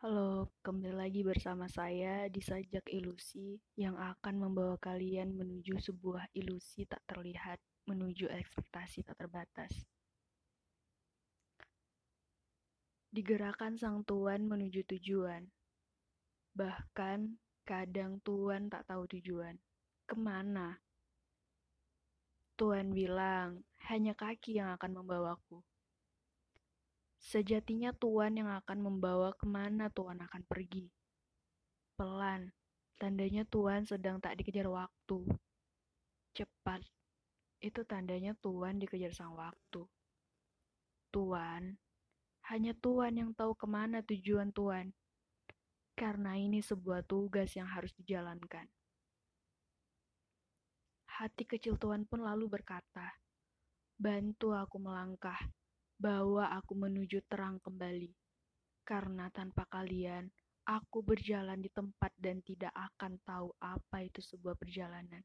Halo, kembali lagi bersama saya di Sajak Ilusi yang akan membawa kalian menuju sebuah ilusi tak terlihat, menuju ekspektasi tak terbatas. Digerakkan sang tuan menuju tujuan. Bahkan kadang tuan tak tahu tujuan. Ke mana? Tuan bilang, hanya kaki yang akan membawaku. Sejatinya Tuhan yang akan membawa ke mana Tuhan akan pergi. Pelan, tandanya Tuhan sedang tak dikejar waktu. Cepat, itu tandanya Tuhan dikejar sang waktu. Tuhan, hanya Tuhan yang tahu ke mana tujuan Tuhan. Karena ini sebuah tugas yang harus dijalankan. Hati kecil Tuhan pun lalu berkata, Bantu aku melangkah bawa aku menuju terang kembali. Karena tanpa kalian, aku berjalan di tempat dan tidak akan tahu apa itu sebuah perjalanan.